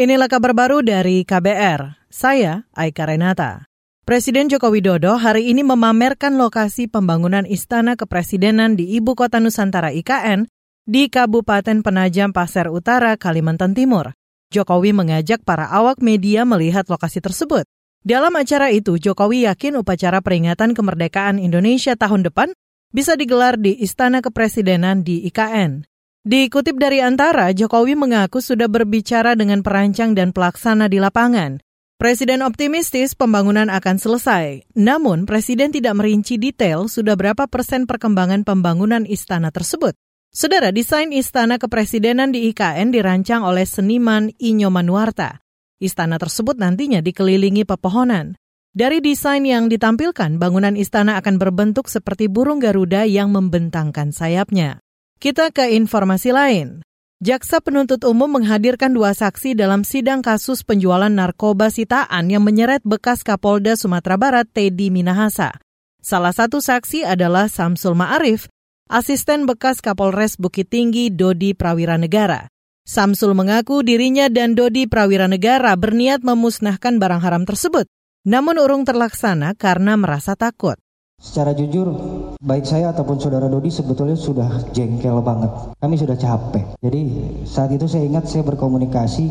Inilah kabar baru dari KBR. Saya Aika Renata. Presiden Joko Widodo hari ini memamerkan lokasi pembangunan Istana Kepresidenan di Ibu Kota Nusantara IKN di Kabupaten Penajam Pasir Utara, Kalimantan Timur. Jokowi mengajak para awak media melihat lokasi tersebut. Dalam acara itu, Jokowi yakin upacara peringatan kemerdekaan Indonesia tahun depan bisa digelar di Istana Kepresidenan di IKN. Dikutip dari Antara, Jokowi mengaku sudah berbicara dengan perancang dan pelaksana di lapangan. Presiden optimistis pembangunan akan selesai, namun Presiden tidak merinci detail sudah berapa persen perkembangan pembangunan istana tersebut. Saudara, desain istana kepresidenan di IKN dirancang oleh seniman Inyo Manuarta. Istana tersebut nantinya dikelilingi pepohonan. Dari desain yang ditampilkan, bangunan istana akan berbentuk seperti burung Garuda yang membentangkan sayapnya. Kita ke informasi lain. Jaksa penuntut umum menghadirkan dua saksi dalam sidang kasus penjualan narkoba sitaan yang menyeret bekas Kapolda Sumatera Barat Teddy Minahasa. Salah satu saksi adalah Samsul Ma'arif, asisten bekas Kapolres Bukit Tinggi Dodi Prawira Negara. Samsul mengaku dirinya dan Dodi Prawira Negara berniat memusnahkan barang haram tersebut, namun urung terlaksana karena merasa takut. Secara jujur, baik saya ataupun saudara Dodi sebetulnya sudah jengkel banget. Kami sudah capek. Jadi saat itu saya ingat saya berkomunikasi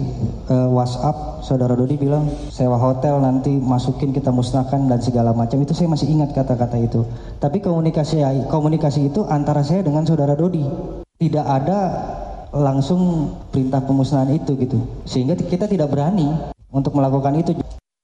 uh, WhatsApp, saudara Dodi bilang sewa hotel nanti masukin kita musnahkan dan segala macam. Itu saya masih ingat kata-kata itu. Tapi komunikasi komunikasi itu antara saya dengan saudara Dodi. Tidak ada langsung perintah pemusnahan itu gitu. Sehingga kita tidak berani untuk melakukan itu.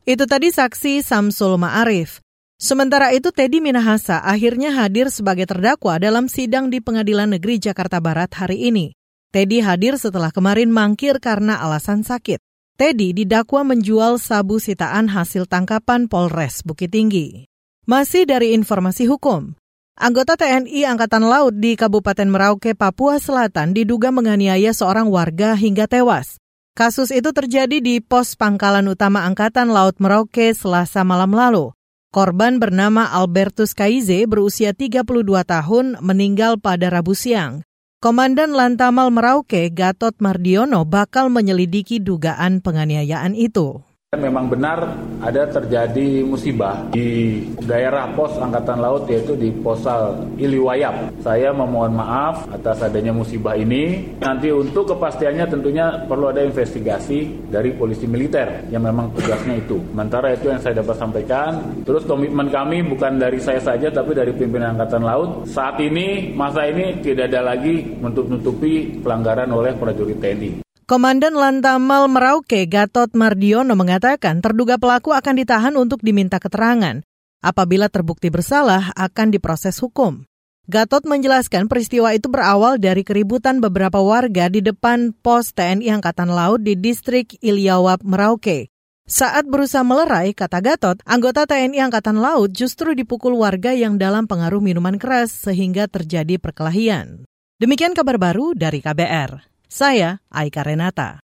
Itu tadi saksi Samsul Ma'arif. Sementara itu Teddy Minahasa akhirnya hadir sebagai terdakwa dalam sidang di Pengadilan Negeri Jakarta Barat hari ini. Teddy hadir setelah kemarin mangkir karena alasan sakit. Teddy didakwa menjual sabu sitaan hasil tangkapan Polres Bukit Tinggi. Masih dari informasi hukum, anggota TNI Angkatan Laut di Kabupaten Merauke, Papua Selatan diduga menganiaya seorang warga hingga tewas. Kasus itu terjadi di pos pangkalan utama Angkatan Laut Merauke selasa malam lalu. Korban bernama Albertus Kaize berusia 32 tahun meninggal pada Rabu siang. Komandan Lantamal Merauke Gatot Mardiono bakal menyelidiki dugaan penganiayaan itu. Memang benar ada terjadi musibah di daerah pos Angkatan Laut yaitu di Posal Iliwayap. Saya memohon maaf atas adanya musibah ini. Nanti untuk kepastiannya tentunya perlu ada investigasi dari polisi militer yang memang tugasnya itu. Sementara itu yang saya dapat sampaikan. Terus komitmen kami bukan dari saya saja tapi dari pimpinan Angkatan Laut. Saat ini masa ini tidak ada lagi untuk menutupi pelanggaran oleh prajurit TNI. Komandan Lantamal Merauke Gatot Mardiono mengatakan terduga pelaku akan ditahan untuk diminta keterangan. Apabila terbukti bersalah akan diproses hukum. Gatot menjelaskan peristiwa itu berawal dari keributan beberapa warga di depan pos TNI Angkatan Laut di distrik Ilyawap, Merauke. Saat berusaha melerai, kata Gatot, anggota TNI Angkatan Laut justru dipukul warga yang dalam pengaruh minuman keras sehingga terjadi perkelahian. Demikian kabar baru dari KBR. Saya Aika Renata.